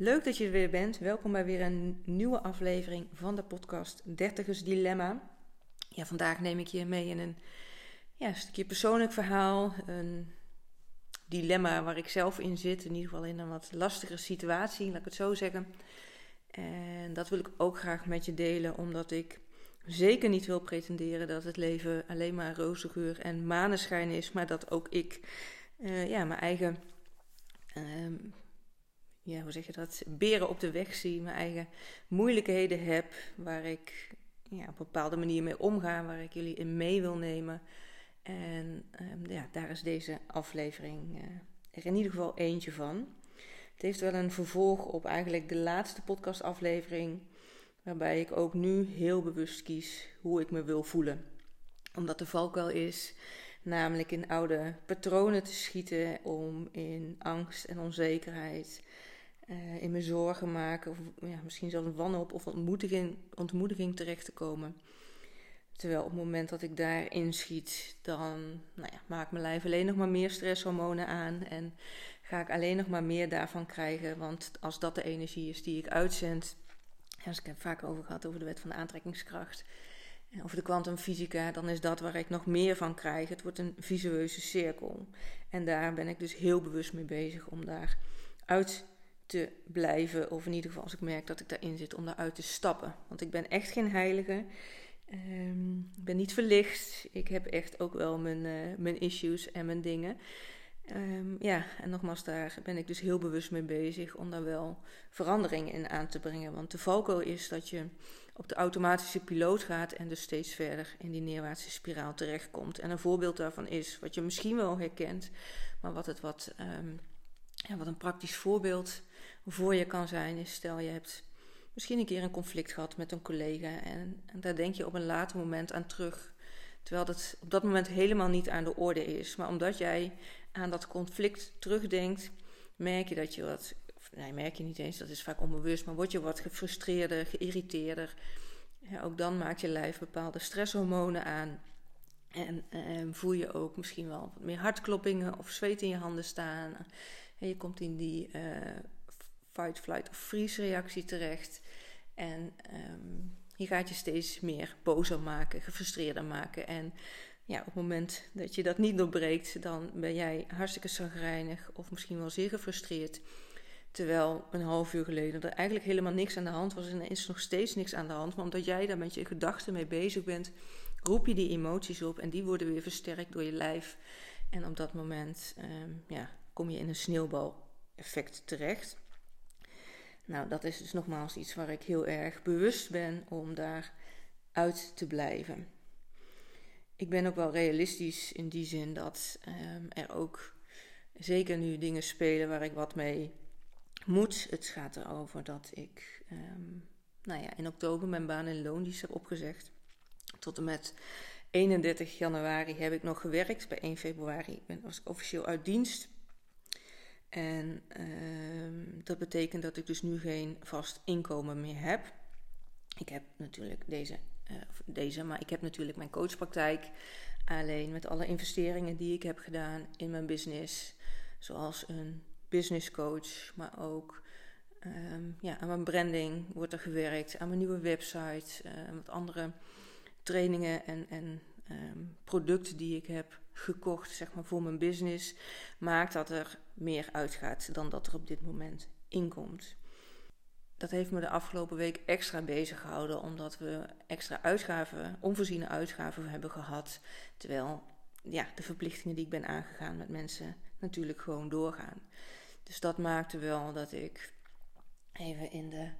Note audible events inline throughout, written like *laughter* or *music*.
Leuk dat je er weer bent. Welkom bij weer een nieuwe aflevering van de podcast Dertigers Dilemma. Ja, vandaag neem ik je mee in een, ja, stukje persoonlijk verhaal. Een dilemma waar ik zelf in zit. In ieder geval in een wat lastigere situatie, laat ik het zo zeggen. En dat wil ik ook graag met je delen, omdat ik zeker niet wil pretenderen dat het leven alleen maar roze geur en maneschijn is. Maar dat ook ik uh, ja, mijn eigen... Ehm, ja, hoe zeg je dat, beren op de weg zie, mijn eigen moeilijkheden heb, waar ik ja, op een bepaalde manier mee omga, waar ik jullie in mee wil nemen. En um, ja, daar is deze aflevering uh, er in ieder geval eentje van. Het heeft wel een vervolg op eigenlijk de laatste podcastaflevering, waarbij ik ook nu heel bewust kies hoe ik me wil voelen. Omdat de valkuil is namelijk in oude patronen te schieten om in angst en onzekerheid uh, in mijn zorgen maken, of ja, misschien zelfs wanhoop of ontmoediging, ontmoediging terecht te komen. Terwijl op het moment dat ik daarin schiet, dan nou ja, mijn lijf alleen nog maar meer stresshormonen aan en ga ik alleen nog maar meer daarvan krijgen. Want als dat de energie is die ik uitzend, ja, ik het vaak over gehad over de wet van de aantrekkingskracht, over de kwantumfysica, dan is dat waar ik nog meer van krijg. Het wordt een visueuze cirkel. En daar ben ik dus heel bewust mee bezig om daar uit te blijven. Of in ieder geval als ik merk dat ik daarin zit, om daaruit te stappen. Want ik ben echt geen heilige. Um, ik ben niet verlicht. Ik heb echt ook wel mijn, uh, mijn issues en mijn dingen. Um, ja, en nogmaals, daar ben ik dus heel bewust mee bezig om daar wel veranderingen in aan te brengen. Want de valkuil is dat je op de automatische piloot gaat en dus steeds verder in die neerwaartse spiraal terechtkomt. En een voorbeeld daarvan is, wat je misschien wel herkent, maar wat het wat, um, ja, wat een praktisch voorbeeld voor je kan zijn, is stel je hebt misschien een keer een conflict gehad met een collega en, en daar denk je op een later moment aan terug. Terwijl dat op dat moment helemaal niet aan de orde is. Maar omdat jij aan dat conflict terugdenkt, merk je dat je wat. Nee, merk je niet eens, dat is vaak onbewust, maar word je wat gefrustreerder, geïrriteerder. Ja, ook dan maakt je lijf bepaalde stresshormonen aan. En eh, voel je ook misschien wel wat meer hartkloppingen of zweet in je handen staan. En je komt in die uh, fight, flight of freeze reactie terecht. En um, je gaat je steeds meer bozer maken, gefrustreerder maken. En ja, op het moment dat je dat niet doorbreekt, dan ben jij hartstikke zagrijnig of misschien wel zeer gefrustreerd. Terwijl een half uur geleden er eigenlijk helemaal niks aan de hand was en er is nog steeds niks aan de hand. Maar omdat jij daar met je gedachten mee bezig bent, roep je die emoties op en die worden weer versterkt door je lijf. En op dat moment um, ja, kom je in een sneeuwbaleffect terecht. Nou, dat is dus nogmaals iets waar ik heel erg bewust ben om daar uit te blijven. Ik ben ook wel realistisch in die zin dat um, er ook zeker nu dingen spelen waar ik wat mee moet. Het gaat erover dat ik um, nou ja, in oktober mijn baan in loondienst heb opgezegd. Tot en met 31 januari heb ik nog gewerkt. Bij 1 februari was ik officieel uit dienst. En uh, dat betekent dat ik dus nu geen vast inkomen meer heb. Ik heb natuurlijk deze, uh, deze, maar ik heb natuurlijk mijn coachpraktijk. Alleen met alle investeringen die ik heb gedaan in mijn business, zoals een business coach, maar ook um, ja, aan mijn branding wordt er gewerkt, aan mijn nieuwe website, uh, wat andere trainingen en, en um, producten die ik heb gekocht zeg maar, voor mijn business, maakt dat er meer uitgaat dan dat er op dit moment inkomt. Dat heeft me de afgelopen week extra bezig gehouden, omdat we extra uitgaven, onvoorziene uitgaven hebben gehad. Terwijl ja, de verplichtingen die ik ben aangegaan met mensen natuurlijk gewoon doorgaan. Dus dat maakte wel dat ik even in de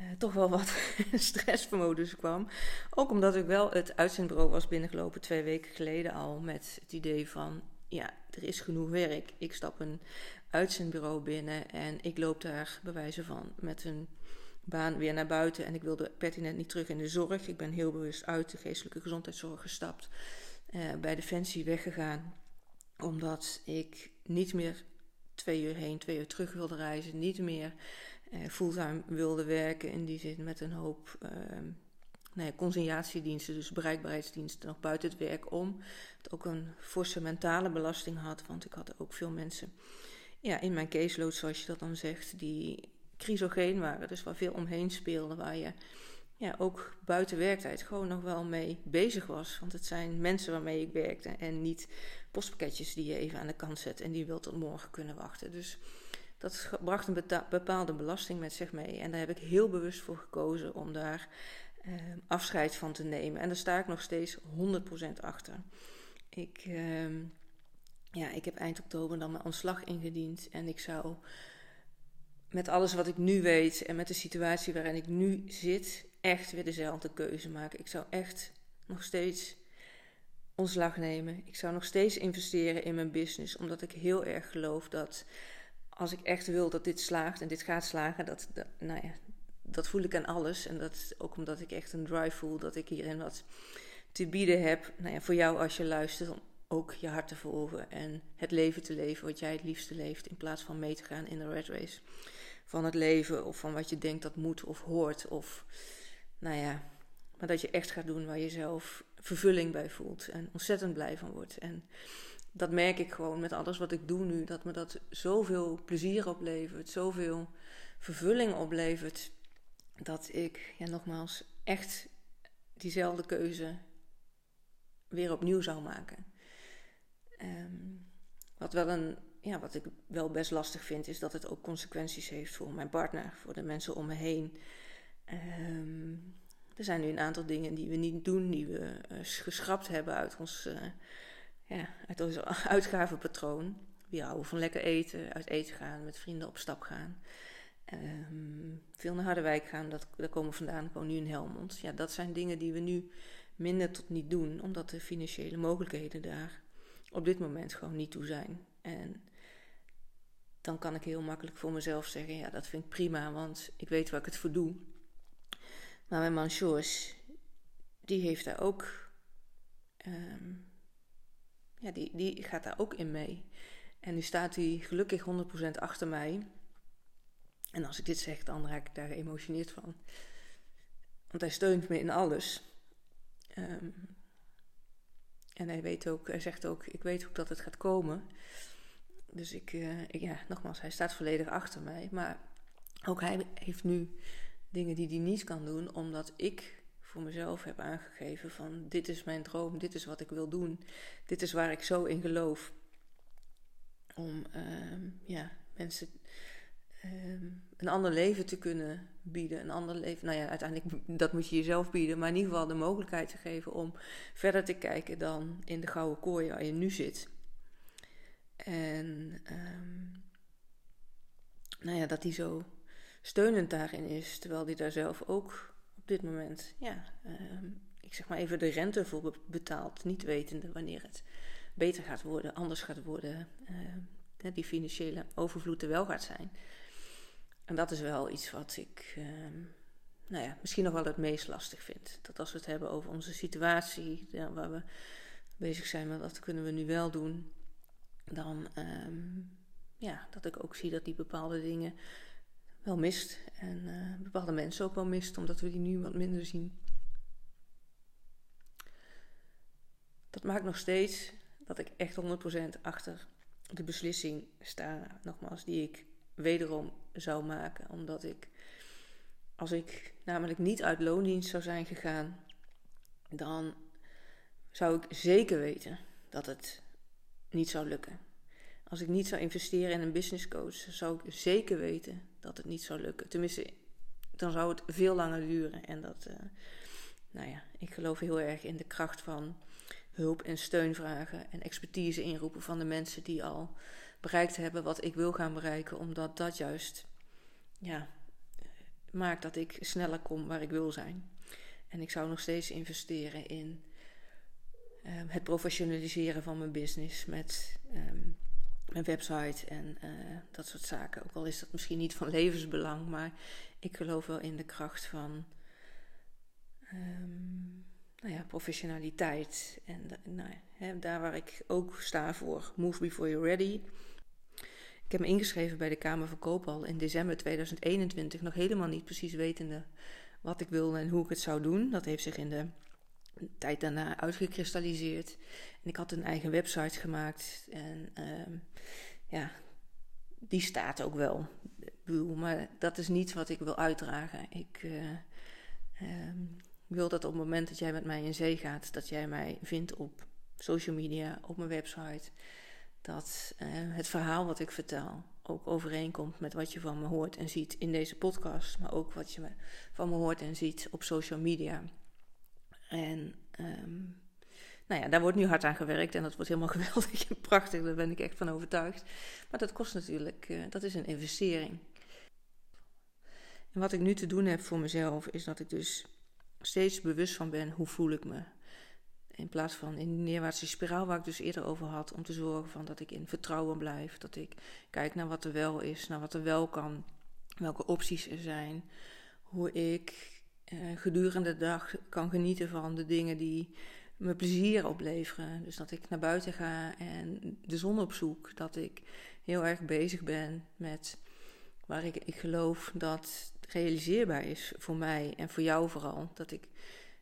uh, toch wel wat *laughs* stressvermodus kwam. Ook omdat ik wel het uitzendbureau was binnengelopen twee weken geleden al met het idee van ja, er is genoeg werk. Ik stap een uitzendbureau binnen en ik loop daar bij wijze van met een baan weer naar buiten. En ik wilde pertinent niet terug in de zorg. Ik ben heel bewust uit de geestelijke gezondheidszorg gestapt. Uh, bij Defensie weggegaan. Omdat ik niet meer twee uur heen, twee uur terug wilde reizen. Niet meer uh, fulltime wilde werken. In die zin met een hoop uh, nou ja, conciliatiediensten, dus bereikbaarheidsdiensten, nog buiten het werk om. Het ook een forse mentale belasting had, want ik had ook veel mensen ja, in mijn caseload, zoals je dat dan zegt, die chrysogeen waren, dus waar veel omheen speelde, waar je ja, ook buiten werktijd gewoon nog wel mee bezig was. Want het zijn mensen waarmee ik werkte en niet postpakketjes die je even aan de kant zet en die wil tot morgen kunnen wachten. Dus dat bracht een bepaalde belasting met zich mee. En daar heb ik heel bewust voor gekozen om daar eh, afscheid van te nemen. En daar sta ik nog steeds 100% achter. Ik, eh, ja, ik heb eind oktober dan mijn ontslag ingediend en ik zou met alles wat ik nu weet en met de situatie waarin ik nu zit, echt weer dezelfde keuze maken. Ik zou echt nog steeds ontslag nemen. Ik zou nog steeds investeren in mijn business, omdat ik heel erg geloof dat als ik echt wil dat dit slaagt en dit gaat slagen, dat, nou ja, dat voel ik aan alles. En dat ook omdat ik echt een drive voel dat ik hierin wat te bieden heb. Nou ja, voor jou als je luistert, om ook je hart te volgen en het leven te leven wat jij het liefste leeft, in plaats van mee te gaan in de red race van het leven of van wat je denkt dat moet of hoort. Of nou ja, maar dat je echt gaat doen waar je zelf vervulling bij voelt en ontzettend blij van wordt. En dat merk ik gewoon met alles wat ik doe nu, dat me dat zoveel plezier oplevert, zoveel vervulling oplevert, dat ik, ja, nogmaals, echt diezelfde keuze weer opnieuw zou maken. Ehm, wat wel een ja, wat ik wel best lastig vind, is dat het ook consequenties heeft voor mijn partner, voor de mensen om me heen. Ehm, er zijn nu een aantal dingen die we niet doen, die we uh, geschrapt hebben uit ons, uh, ja, uit ons *laughs* uitgavenpatroon. We houden van lekker eten, uit eten gaan, met vrienden op stap gaan. Um, veel naar Harderwijk gaan, dat, daar komen we vandaan, woon nu in Helmond. Ja, dat zijn dingen die we nu minder tot niet doen, omdat de financiële mogelijkheden daar op dit moment gewoon niet toe zijn. En dan kan ik heel makkelijk voor mezelf zeggen: ja, dat vind ik prima, want ik weet waar ik het voor doe. Maar mijn man George, die heeft daar ook, ehm, die, gaat daar ook in mee. En nu staat hij gelukkig 100% achter mij. En als ik dit zeg, dan raak ik daar geëmotioneerd van. Want hij steunt me in alles. Ehm, en hij weet ook, hij zegt ook, ik weet ook dat het gaat komen. Dus ik, uh, ik, ja, nogmaals, hij staat volledig achter mij. Maar ook hij heeft nu dingen die hij niet kan doen, omdat ik voor mezelf heb aangegeven van dit is mijn droom, dit is wat ik wil doen, dit is waar ik zo in geloof. Om uh, ja, mensen uh, een ander leven te kunnen bieden. Een ander leven, nou ja, uiteindelijk dat moet je jezelf bieden, maar in ieder geval de mogelijkheid te geven om verder te kijken dan in de gouden kooi waar je nu zit. En um, nou ja, dat hij zo steunend daarin is, terwijl hij daar zelf ook op dit moment, ja, um, ik zeg maar even de rente voor betaalt, niet wetende wanneer het beter gaat worden, anders gaat worden, uh, die financiële overvloed er wel gaat zijn. En dat is wel iets wat ik, um, nou ja, misschien nog wel het meest lastig vind. Dat als we het hebben over onze situatie, waar we bezig zijn met wat kunnen we nu wel doen, dan ja, dat ik ook zie dat die bepaalde dingen wel mist. En uh, bepaalde mensen ook wel mist, omdat we die nu wat minder zien. Dat maakt nog steeds dat ik echt 100% achter de beslissing sta, nogmaals, die ik wederom zou maken. Omdat ik, als ik namelijk niet uit loondienst zou zijn gegaan, dan zou ik zeker weten dat het niet zou lukken. Als ik niet zou investeren in een business coach, zou ik zeker weten dat het niet zou lukken. Tenminste, dan zou het veel langer duren. En dat, uh, nou ja, ik geloof heel erg in de kracht van hulp en steun vragen en expertise inroepen van de mensen die al bereikt hebben wat ik wil gaan bereiken, omdat dat juist, ja, maakt dat ik sneller kom waar ik wil zijn. En ik zou nog steeds investeren in Ehm, het professionaliseren van mijn business met ehm, mijn website en uh, dat soort zaken. Ook al is dat misschien niet van levensbelang, maar ik geloof wel in de kracht van um, nou ja, professionaliteit. En nou, hè, daar waar ik ook sta voor Move Before You're Ready. Ik heb me ingeschreven bij de Kamer van Koopal in december 2021, nog helemaal niet precies wetende wat ik wilde en hoe ik het zou doen. Dat heeft zich in de tijd daarna uitgekristalliseerd. En ik had een eigen website gemaakt. En uh, ja, die staat ook wel. Maar dat is niet wat ik wil uitdragen. Ik uh, wil dat op het moment dat jij met mij in zee gaat, dat jij mij vindt op social media, op mijn website. Dat uh, het verhaal wat ik vertel ook overeenkomt met wat je van me hoort en ziet in deze podcast, maar ook wat je van me hoort en ziet op social media. En um, nou ja, daar wordt nu hard aan gewerkt en dat wordt helemaal *laughs* geweldig en prachtig, daar ben ik echt van overtuigd. Maar dat kost natuurlijk, uh, dat is een investering. En wat ik nu te doen heb voor mezelf, is dat ik dus steeds bewust van ben hoe voel ik me. In plaats van in die neerwaartse spiraal waar ik dus eerder over had, om te zorgen van dat ik in vertrouwen blijf. Dat ik kijk naar wat er wel is, naar wat er wel kan, welke opties er zijn. Hoe ik eh, gedurende de dag kan genieten van de dingen die me plezier opleveren. Dus dat ik naar buiten ga en de zon opzoek. Dat ik heel erg bezig ben met waar ik, ik geloof dat realiseerbaar is voor mij en voor jou vooral. Dat ik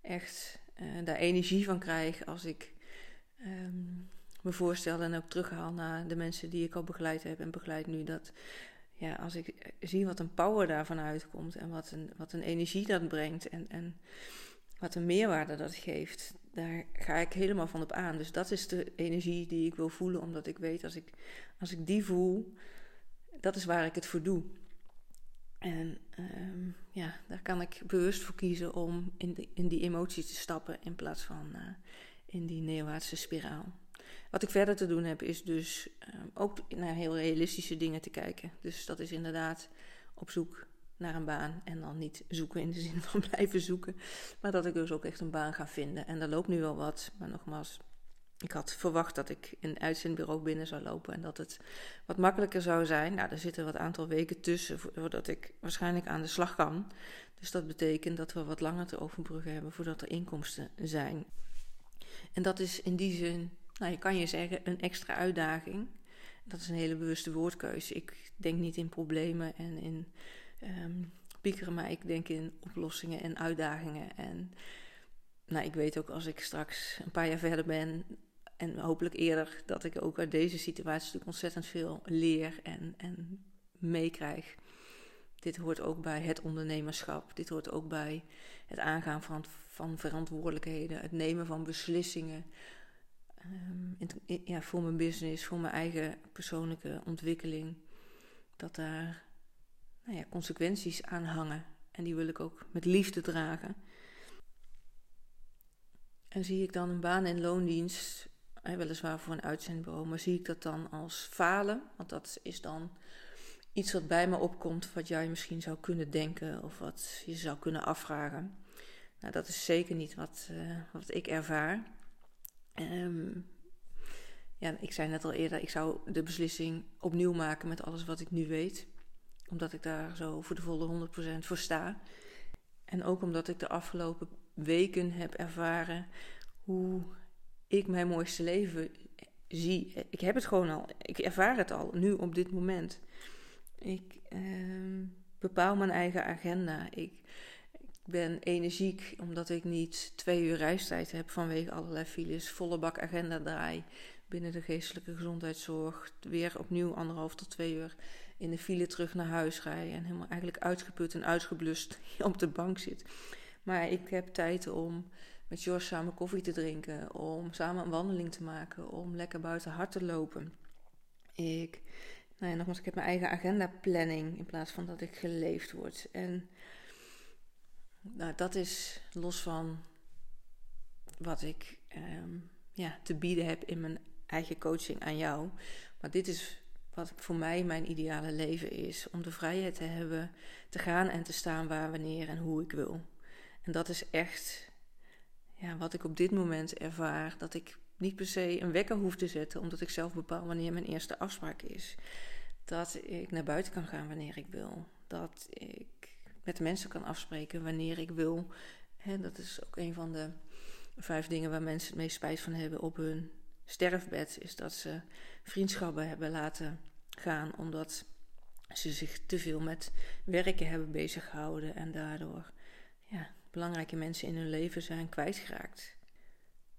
echt uh, daar energie van krijg als ik um, me voorstel en ook terughaal naar de mensen die ik al begeleid heb en begeleid nu. Dat ja, als ik zie wat een power daarvan uitkomt en wat een, wat een energie dat brengt en, en wat een meerwaarde dat geeft, daar ga ik helemaal van op aan. Dus dat is de energie die ik wil voelen, omdat ik weet als ik, als ik die voel, dat is waar ik het voor doe. En um, ja, daar kan ik bewust voor kiezen om in, de, in die emotie te stappen in plaats van uh, in die neerwaartse spiraal. Wat ik verder te doen heb, is dus um, ook naar heel realistische dingen te kijken. Dus dat is inderdaad op zoek naar een baan. En dan niet zoeken in de *laughs* zin van blijven zoeken. Maar dat ik dus ook echt een baan ga vinden. En daar loopt nu wel wat. Maar nogmaals, ik had verwacht dat ik een uitzendbureau binnen zou lopen en dat het wat makkelijker zou zijn. Nou, er zitten wat aantal weken tussen voordat ik waarschijnlijk aan de slag kan. Dus dat betekent dat we wat langer te overbruggen hebben voordat er inkomsten zijn. En dat is in die zin, nou, je kan je zeggen, een extra uitdaging. Dat is een hele bewuste woordkeuze. Ik denk niet in problemen en in um, piekeren, maar ik denk in oplossingen en uitdagingen. En nou, ik weet ook als ik straks een paar jaar verder ben, en hopelijk eerder dat ik ook uit deze situatie natuurlijk ontzettend veel leer en, en meekrijg. Dit hoort ook bij het ondernemerschap. Dit hoort ook bij het aangaan van, van verantwoordelijkheden, het nemen van beslissingen. Um, in, ja, voor mijn business, voor mijn eigen persoonlijke ontwikkeling. Dat daar nou ja, consequenties aan hangen. En die wil ik ook met liefde dragen. En zie ik dan een baan in loondienst weliswaar voor een uitzendbureau, maar zie ik dat dan als falen? Want dat is dan iets wat bij me opkomt, wat jij misschien zou kunnen denken of wat je zou kunnen afvragen. Nou, dat is zeker niet wat, uh, wat ik ervaar. Um, ja, ik zei net al eerder, ik zou de beslissing opnieuw maken met alles wat ik nu weet. Omdat ik daar zo voor de volle 100% voor sta. En ook omdat ik de afgelopen weken heb ervaren hoe ik mijn mooiste leven zie. Ik heb het gewoon al. Ik ervaar het al, nu op dit moment. Ik uh, bepaal mijn eigen agenda. Ik, ben energiek omdat ik niet twee uur reistijd heb vanwege allerlei files. Volle bak agenda draai binnen de geestelijke gezondheidszorg. Weer opnieuw anderhalf tot twee uur in de file terug naar huis rijden. En helemaal eigenlijk uitgeput en uitgeblust *laughs* op de bank zit. Maar ik heb tijd om met George samen koffie te drinken, om samen een wandeling te maken, om lekker buiten hard te lopen. Ik, nou ja, nogmaals, ik heb mijn eigen agenda planning in plaats van dat ik geleefd word. En nou, dat is los van wat ik ehm, ja, te bieden heb in mijn eigen coaching aan jou. Maar dit is wat voor mij mijn ideale leven is. Om de vrijheid te hebben te gaan en te staan waar, wanneer en hoe ik wil. En dat is echt ja, wat ik op dit moment ervaar, dat ik niet per se een wekker hoef te zetten, omdat ik zelf bepaal wanneer mijn eerste afspraak is. Dat ik naar buiten kan gaan wanneer ik wil. Dat ik met mensen kan afspreken wanneer ik wil. He, dat is ook een van de vijf dingen waar mensen het meest spijt van hebben op hun sterfbed. Is dat ze vriendschappen hebben laten gaan omdat ze zich te veel met werken hebben bezig gehouden en daardoor ja, belangrijke mensen in hun leven zijn kwijtgeraakt.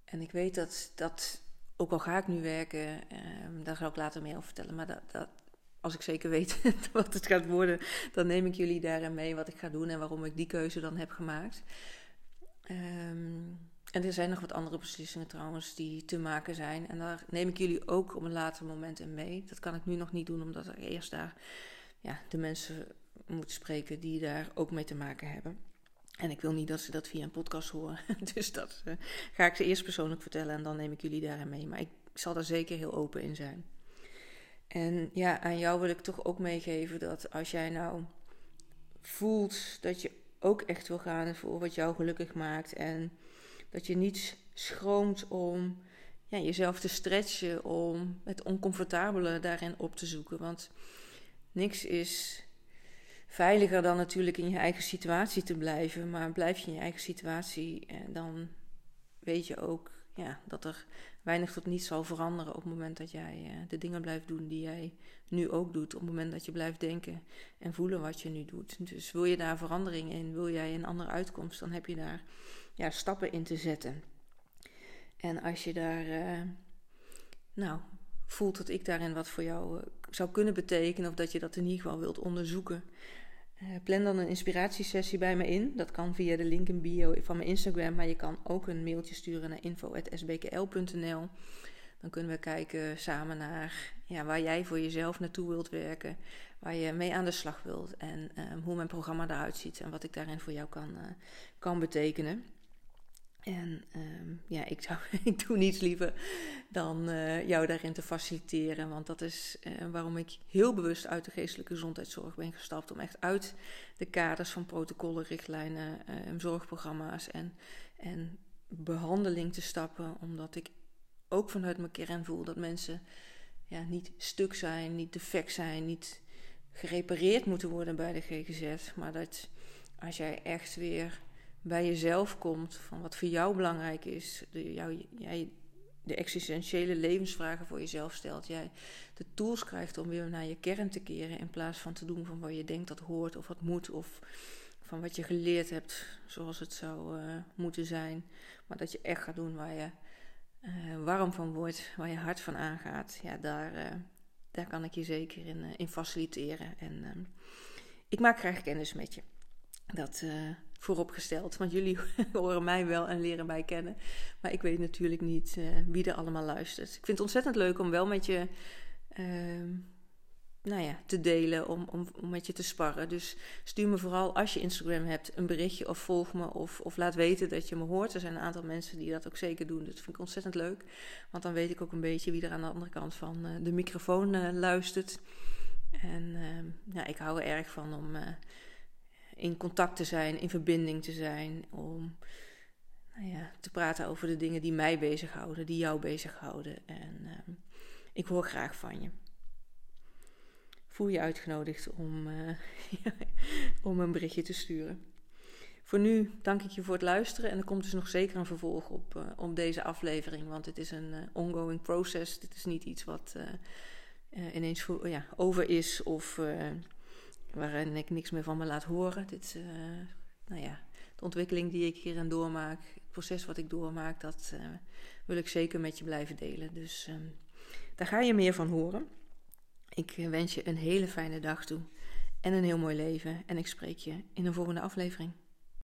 En ik weet dat, dat ook al ga ik nu werken, eh, daar ga ik later meer over vertellen, maar dat, dat als ik zeker weet *laughs* wat het gaat worden, dan neem ik jullie daarin mee wat ik ga doen en waarom ik die keuze dan heb gemaakt. Ehm, en er zijn nog wat andere beslissingen trouwens die te maken zijn. En daar neem ik jullie ook op een later moment in mee. Dat kan ik nu nog niet doen, omdat ik eerst daar ja, de mensen moet spreken die daar ook mee te maken hebben. En ik wil niet dat ze dat via een podcast horen. *laughs* Dus dat uh, ga ik ze eerst persoonlijk vertellen en dan neem ik jullie daarin mee. Maar ik zal daar zeker heel open in zijn. En ja, aan jou wil ik toch ook meegeven dat als jij nou voelt dat je ook echt wil gaan voor wat jou gelukkig maakt. En dat je niet schroomt om ja, jezelf te stretchen, om het oncomfortabele daarin op te zoeken. Want niks is veiliger dan natuurlijk in je eigen situatie te blijven. Maar blijf je in je eigen situatie, dan weet je ook ja, dat er weinig tot niets zal veranderen op het moment dat jij uh, de dingen blijft doen die jij nu ook doet. Op het moment dat je blijft denken en voelen wat je nu doet. Dus wil je daar verandering in, wil jij een andere uitkomst, dan heb je daar ja, stappen in te zetten. En als je daar, uh, nou, voelt dat ik daarin wat voor jou zou kunnen betekenen, of dat je dat in ieder geval wilt onderzoeken, uh, plan dan een inspiratiesessie bij me in. Dat kan via de link in bio van mijn Instagram, maar je kan ook een mailtje sturen naar info.sbkl.nl. Dan kunnen we kijken samen naar ja, waar jij voor jezelf naartoe wilt werken, waar je mee aan de slag wilt en um, hoe mijn programma eruit ziet en wat ik daarin voor jou kan, uh, kan betekenen. En um, ja, ik, zou, *laughs* ik doe niets liever dan uh, jou daarin te faciliteren. Want dat is uh, waarom ik heel bewust uit de geestelijke gezondheidszorg ben gestapt. Om echt uit de kaders van protocollen, richtlijnen, uh, zorgprogramma's en, en behandeling te stappen. Omdat ik ook vanuit mijn kern voel dat mensen ja, niet stuk zijn, niet defect zijn, niet gerepareerd moeten worden bij de GGZ. Maar dat als jij echt weer bij jezelf komt, van wat voor jou belangrijk is, de, jij de existentiële levensvragen voor jezelf stelt, jij de tools krijgt om weer naar je kern te keren in plaats van te doen van wat je denkt dat hoort of wat moet of van wat je geleerd hebt zoals het zou uh, moeten zijn, maar dat je echt gaat doen waar je uh, warm van wordt, waar je hart van aangaat, ja, daar, uh, daar kan ik je zeker in, in faciliteren. En ik maak graag kennis met je. Dat vooropgesteld. Want jullie *laughs* horen mij wel en leren mij kennen. Maar ik weet natuurlijk niet uh, wie er allemaal luistert. Ik vind het ontzettend leuk om wel met je uh, nou ja, te delen, om, om, om met je te sparren. Dus stuur me vooral als je Instagram hebt een berichtje of volg me of, of laat weten dat je me hoort. Er zijn een aantal mensen die dat ook zeker doen. Dus dat vind ik ontzettend leuk. Want dan weet ik ook een beetje wie er aan de andere kant van uh, de microfoon uh, luistert. En ehm, ja, ik hou er erg van om in contact te zijn, in verbinding te zijn, om nou ja, te praten over de dingen die mij bezighouden, die jou bezighouden. En uh, ik hoor graag van je. Voel je uitgenodigd om, uh, *laughs* om een berichtje te sturen. Voor nu dank ik je voor het luisteren en er komt dus nog zeker een vervolg op, op deze aflevering, want het is een ongoing process. Dit is niet iets wat ineens ja, over is of waarin ik niks meer van me laat horen. Dit, uh, nou ja, de ontwikkeling die ik hierin doormaak, het proces wat ik doormaak, dat uh, wil ik zeker met je blijven delen. Dus um, daar ga je meer van horen. Ik eh, wens je een hele fijne dag toe en een heel mooi leven. En ik spreek je in een volgende aflevering.